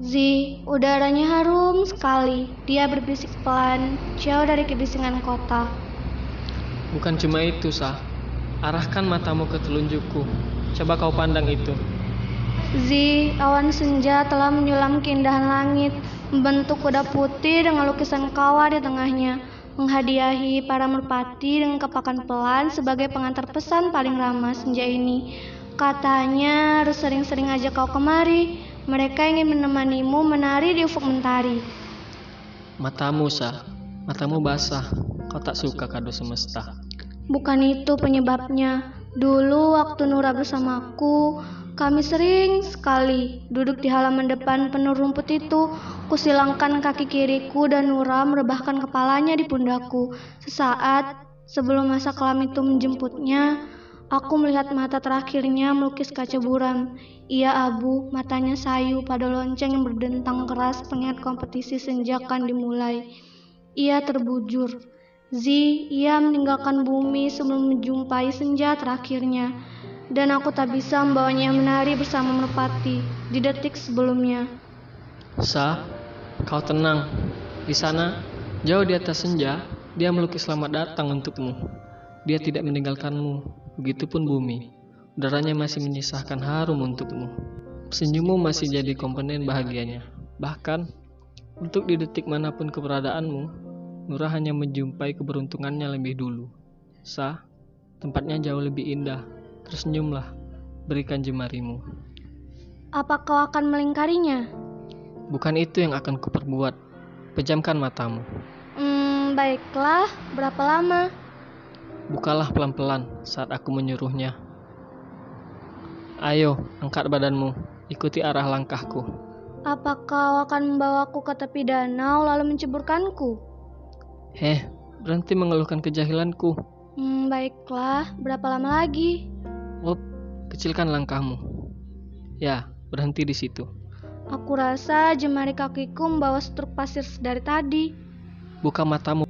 Udaranya harum sekali. Dia berbisik pelan, jauh dari kebisingan kota. Bukan cuma itu, Sah. Arahkan matamu ke telunjukku. Coba kau pandang itu. Zi, awan senja telah menyulam keindahan langit, membentuk kuda putih dengan lukisan kawah di tengahnya, menghadiahi para merpati dengan kepakan pelan sebagai pengantar pesan paling ramah senja ini. Katanya harus sering-sering ajak kau kemari. Mereka ingin menemanimu menari di ufuk mentari. Matamu, Sah. Matamu basah. Kau tak suka kado semesta. Bukan itu penyebabnya. Dulu waktu Nura bersamaku, kami sering sekali duduk di halaman depan penuh rumput itu. Kusilangkan kaki kiriku dan Nura merebahkan kepalanya di pundakku. Sesaat sebelum masa kelam itu menjemputnya, aku melihat mata terakhirnya melukis kaca buram. Ia abu, matanya sayu pada lonceng yang berdentang keras pengingat kompetisi senja akan dimulai. Ia terbujur. Zi, ia meninggalkan bumi sebelum menjumpai senja terakhirnya. Dan aku tak bisa membawanya menari bersama merpati di detik sebelumnya. Sah, kau tenang. Di sana, jauh di atas senja, dia melukis selamat datang untukmu. Dia tidak meninggalkanmu, begitupun bumi. Udaranya masih menyisahkan harum untukmu. Senyummu masih jadi komponen bahagianya. Bahkan, untuk di detik mana pun keberadaanmu, Nura hanya menjumpai keberuntungannya lebih dulu. Sah, tempatnya jauh lebih indah. Tersenyumlah, berikan jemarimu. Apa kau akan melingkarinya? Bukan itu yang akan kuperbuat. Pejamkan matamu. Hmm, baiklah. Berapa lama? Bukalah pelan-pelan saat aku menyuruhnya. Ayo, angkat badanmu. Ikuti arah langkahku. Apa kau akan membawaku ke tepi danau lalu menceburkanku? Heh, berhenti mengeluhkan kejahilanku. Hmm, baiklah. Berapa lama lagi? Op, kecilkan langkahmu. Ya, berhenti di situ. Aku rasa jemari kakiku membawa setruk pasir dari tadi. Buka matamu.